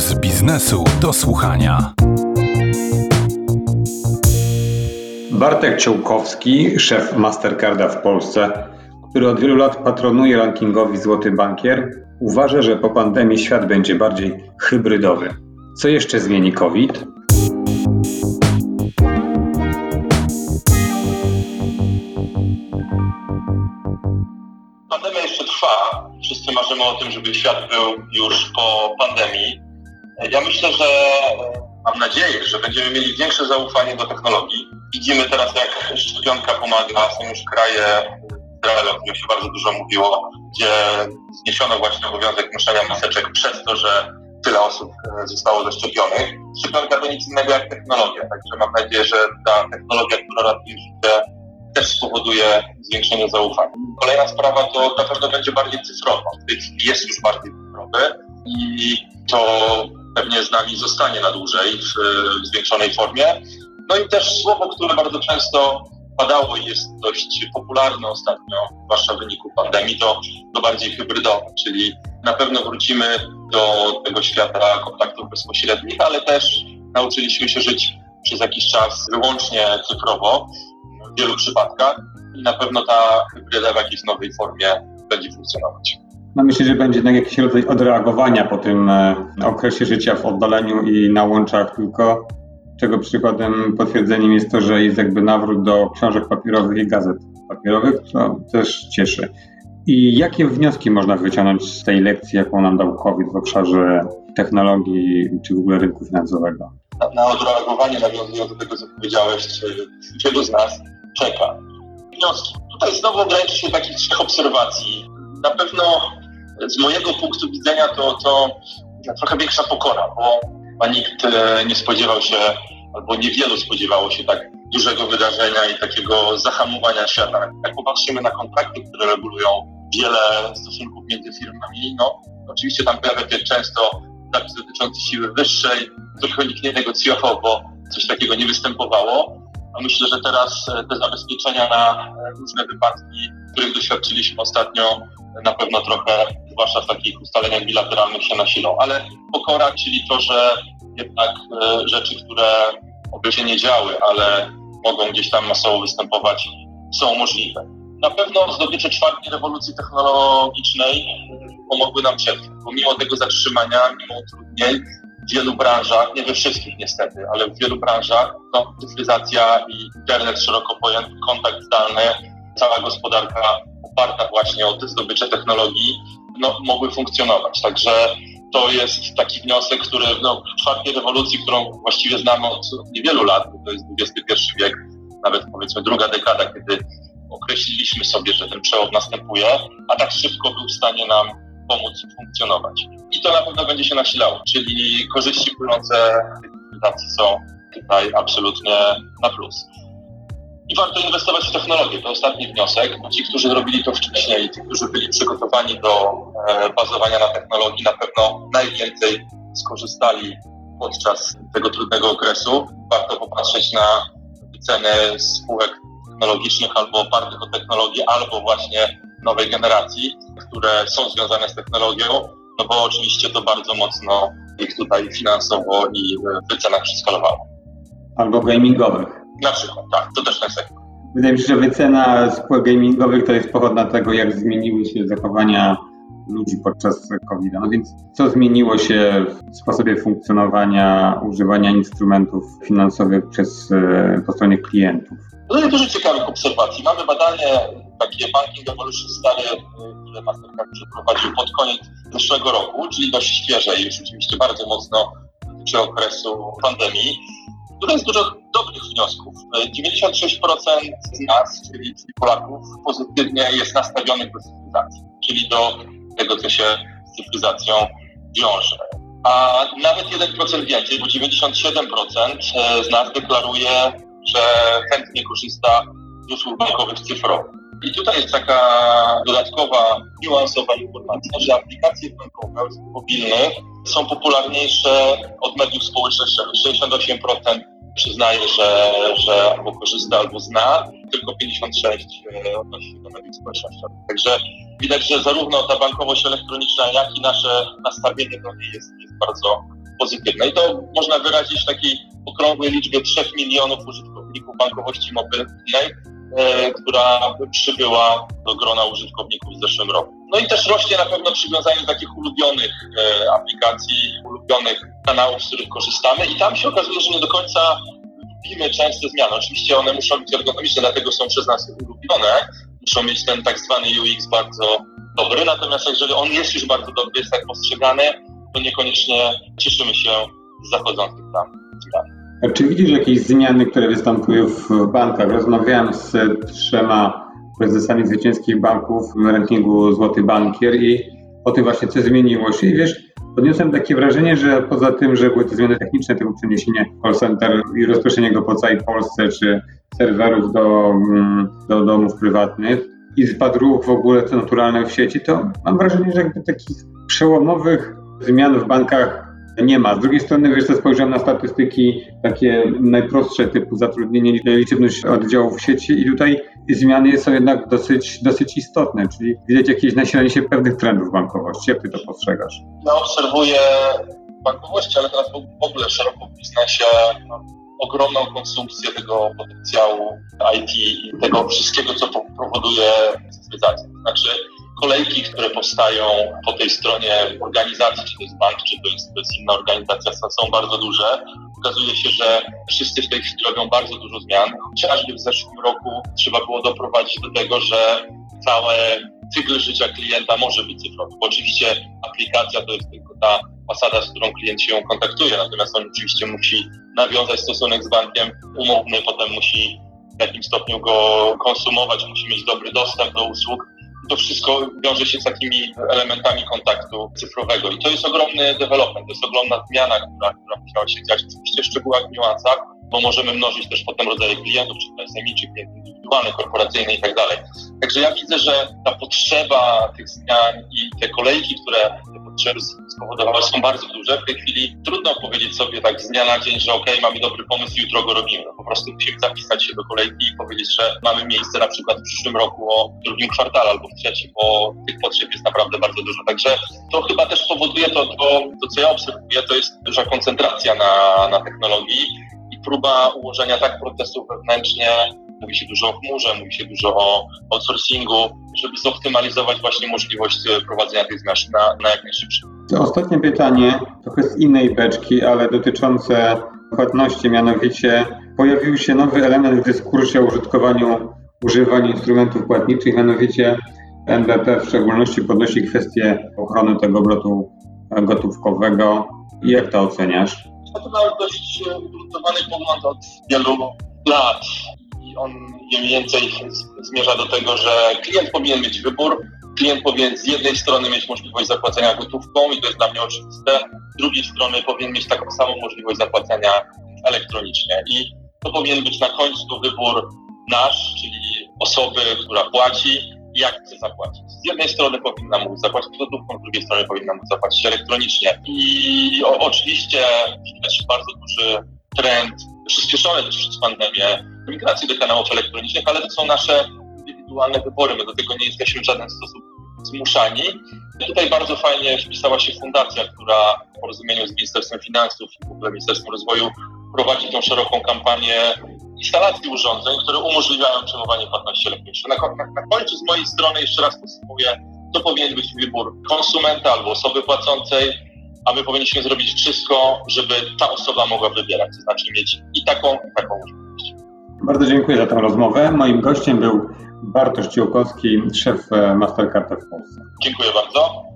z biznesu do słuchania. Bartek Ciołkowski, szef Mastercarda w Polsce, który od wielu lat patronuje rankingowi Złoty Bankier, uważa, że po pandemii świat będzie bardziej hybrydowy. Co jeszcze zmieni COVID? Pandemia jeszcze trwa. Wszyscy marzymy o tym, żeby świat był już po pandemii. Ja myślę, że mam nadzieję, że będziemy mieli większe zaufanie do technologii. Widzimy teraz, jak szczepionka pomaga. Są już kraje Izraela, o którym się bardzo dużo mówiło, gdzie zniesiono właśnie obowiązek noszenia maseczek przez to, że tyle osób e, zostało zaszczepionych. Szczepionka to nic innego jak technologia, także mam nadzieję, że ta technologia, która ratuje życie, też spowoduje zwiększenie zaufania. Kolejna sprawa to na pewno będzie bardziej cyfrowa. Jest już bardziej cyfrowy i to pewnie z nami zostanie na dłużej w, zwiększonej formie. No i też słowo, które bardzo często padało i jest dość popularne ostatnio, zwłaszcza w wyniku pandemii, to, to bardziej hybrydowe, czyli na pewno wrócimy do tego świata kontaktów bezpośrednich, ale też nauczyliśmy się żyć przez jakiś czas wyłącznie cyfrowo w wielu przypadkach i na pewno ta hybryda w jakiejś nowej formie będzie funkcjonować. No myślę, że będzie jakiś rodzaj odreagowania po tym e, okresie życia w oddaleniu i na łączach tylko, czego przykładem, potwierdzeniem jest to, że jest jakby nawrót do książek papierowych i gazet papierowych, co też cieszy. I jakie wnioski można wyciągnąć z tej lekcji, jaką nam dał COVID w obszarze technologii czy w ogóle rynku finansowego? Na, na odreagowanie, nawiązując do tego, co powiedziałeś, wielu z nas czeka. Wnioski. Tutaj znowu ograniczy się takich trzech obserwacji. Na pewno z mojego punktu widzenia to, to trochę większa pokora, bo nikt e, nie spodziewał się, albo niewielu spodziewało się tak dużego wydarzenia i takiego zahamowania świata. Jak popatrzymy na kontrakty, które regulują wiele stosunków między firmami, no oczywiście tam pojawia się często zapis dotyczący siły wyższej, trochę nikt nie negocjował, bo coś takiego nie występowało. A myślę, że teraz e, te zabezpieczenia na e, różne wypadki, których doświadczyliśmy ostatnio, na pewno trochę, zwłaszcza w takich ustaleniach bilateralnych się nasilą. Ale pokora, czyli to, że jednak e, rzeczy, które oby się nie działy, ale mogą gdzieś tam masowo występować, są możliwe. Na pewno zdobycze czwartej rewolucji technologicznej pomogły nam przetrwać. Pomimo tego zatrzymania, mimo utrudnień, w wielu branżach, nie we wszystkich niestety, ale w wielu branżach, no, cyfryzacja i internet szeroko pojęty, kontakt zdalny, cała gospodarka oparta właśnie o te zdobycze technologii, no, mogły funkcjonować. Także to jest taki wniosek, który no, w czwartej rewolucji, którą właściwie znamy od niewielu lat, to jest XXI wiek, nawet powiedzmy druga dekada, kiedy określiliśmy sobie, że ten przełom następuje, a tak szybko był w stanie nam pomóc funkcjonować. I to na pewno będzie się nasilało, czyli korzyści płynące z są tutaj absolutnie na plus. I warto inwestować w technologię. To ostatni wniosek. Ci, którzy robili to wcześniej, ci, którzy byli przygotowani do e, bazowania na technologii, na pewno najwięcej skorzystali podczas tego trudnego okresu. Warto popatrzeć na ceny spółek technologicznych albo opartych o technologię, albo właśnie nowej generacji, które są związane z technologią, no bo oczywiście to bardzo mocno ich tutaj finansowo i w wycenach przeskalowało. Albo gamingowych. Na przykład, tak, to też ten sektor. Wydaje mi się, że wycena spółek gamingowych to jest pochodna tego, jak zmieniły się zachowania ludzi podczas covid -a. No więc co zmieniło się w sposobie funkcjonowania, używania instrumentów finansowych przez, e, po stronie klientów? No jest dużo ciekawych obserwacji. Mamy badanie takie Banking Evolution stare, które Mastercard przeprowadził pod koniec zeszłego roku, czyli dość świeże i już oczywiście bardzo mocno dotyczy okresu pandemii, które jest dużo dobrych wniosków. 96% z nas, czyli Polaków, pozytywnie jest nastawionych do cyfryzacji, czyli do tego, co się z cyfryzacją wiąże. A nawet 1% więcej, bo 97% z nas deklaruje, że chętnie korzysta z usług bankowych cyfrowych. I tutaj jest taka dodatkowa, niuansowa informacja, że aplikacje bankowe mobilne są popularniejsze od mediów społecznościowych. 68% przyznaje, że, że albo korzysta, albo zna, tylko 56 e, odnosi się do mediów społecznościowych. Także widać, że zarówno ta bankowość elektroniczna, jak i nasze nastawienie do niej jest, jest bardzo pozytywne. I to można wyrazić w takiej okrągłej liczbie 3 milionów użytkowników bankowości mobilnej, która przybyła do grona użytkowników w zeszłym roku. No i też rośnie na pewno przywiązanie do takich ulubionych e, aplikacji, ulubionych kanałów, z których korzystamy i tam się okazuje, że nie do końca lubimy częste zmiany. Oczywiście one muszą być ergonomiczne, dlatego są przez nas ulubione. Muszą mieć ten tak zwany UX bardzo dobry, natomiast jeżeli on jest już bardzo dobry, jest tak postrzegany, to niekoniecznie cieszymy się z zachodzących tam Czy widzisz jakieś zmiany, które występują w bankach? Rozmawiałem z trzema prezesami zwycięskich banków w rankingu Złoty Bankier i o tym właśnie, co zmieniło się. I wiesz, odniosłem takie wrażenie, że poza tym, że były te zmiany techniczne, typu przeniesienie call center i rozproszenie go po całej Polsce, czy serwerów do, mm, do domów prywatnych i spadł ruch w ogóle to naturalne w sieci, to mam wrażenie, że jakby takich przełomowych zmian w bankach nie ma. Z drugiej strony, wiesz, spojrzałem na statystyki takie najprostsze, typu zatrudnienie, liczebność oddziałów w sieci i tutaj zmiany są jednak dosyć, dosyć istotne, czyli widać jakieś nasilenie się pewnych trendów bankowości. Jak ty to postrzegasz? Ja obserwuję bankowości, ale teraz w ogóle szeroko w biznesie no, ogromną konsumpcję tego potencjału IT i tego wszystkiego, co po- powoduje cyfryzację. To znaczy kolejki, które powstają po tej stronie organizacji, czy to jest bank, czy to jest, to jest inna organizacja, są, bardzo duże. Okazuje się, że wszyscy w tej chwili robią bardzo dużo zmian. Chociażby w zeszłym roku trzeba było doprowadzić do tego, że całe cykl życia klienta może być cyfrowy. Bo oczywiście aplikacja to jest tylko ta fasada, z którą klient się kontaktuje, natomiast on oczywiście musi nawiązać stosunek z bankiem umowny, potem musi w jakimś stopniu go konsumować, musi mieć dobry dostęp do usług. To wszystko wiąże się z takimi elementami kontaktu cyfrowego i to jest ogromny development, to jest ogromna zmiana, która, która musiała się dziać. Oczywiście w szczegółach, w niuansach, bo możemy mnożyć też potem rodzaje klientów, czy to SMI, czy klient indywidualny, korporacyjny i tak dalej. Także ja widzę, że ta potrzeba tych zmian i te kolejki, które potrzeby spowodowały, są bardzo duże. W tej chwili trudno powiedzieć sobie tak z dnia na dzień, że okej, mamy dobry pomysł jutro go robimy. Po prostu musimy zapisać się do kolejki i powiedzieć, że mamy miejsce na przykład w przyszłym roku o drugim kwartale albo w trzecim, bo tych potrzeb jest naprawdę bardzo dużo. Także to chyba też powoduje to, to, to co ja obserwuję, to jest duża koncentracja na, na technologii próba ułożenia tak procesów wewnętrznie, mówi się dużo o chmurze, mówi się dużo o outsourcingu, żeby zoptymalizować właśnie możliwość e, prowadzenia tych zmian na, na jak najszybszy. To ostatnie pytanie, trochę z innej beczki, ale dotyczące płatności, mianowicie pojawił się nowy element w dyskursie o użytkowaniu, używaniu instrumentów płatniczych, mianowicie NBP w szczególności podnosi kwestię ochrony tego obrotu gotówkowego. I jak to oceniasz? To mamy dość e, ugruntowany pogląd od wielu lat i on mniej więcej zmierza do tego, że klient powinien mieć wybór, klient powinien z jednej strony mieć możliwość zapłacenia gotówką i to jest dla mnie oczywiste, z drugiej strony powinien mieć taką samą możliwość zapłacenia elektronicznie i to powinien być na końcu wybór nasz, czyli osoby, która płaci, jak chce zapłacić. Z jednej strony powinna móc zapłacić gotówką, z drugiej strony powinna móc zapłacić elektronicznie. I o, oczywiście widać bardzo duży trend, przyspieszony też przez pandemię, migracji do kanałów elektronicznych, ale to są nasze indywidualne wybory. My do tego nie jesteśmy w żaden sposób zmuszani. Tutaj bardzo fajnie wpisała się fundacja, która w porozumieniu z Ministerstwem Finansów i w ogóle Ministerstwem Rozwoju prowadzi tą szeroką kampanię instalacji urządzeń, które umożliwiają przyjmowanie płatności elektronicznych. Na, na, na końcu z mojej strony jeszcze raz podsumuję, to powinien być wybór konsumenta albo osoby płacącej, a my powinniśmy zrobić wszystko, żeby ta osoba mogła wybierać, to znaczy mieć i taką, i taką. Bardzo dziękuję za tę rozmowę. Moim gościem był Bartosz Ciłkowski, szef e, Mastercarda w Polsce. Dziękuję bardzo.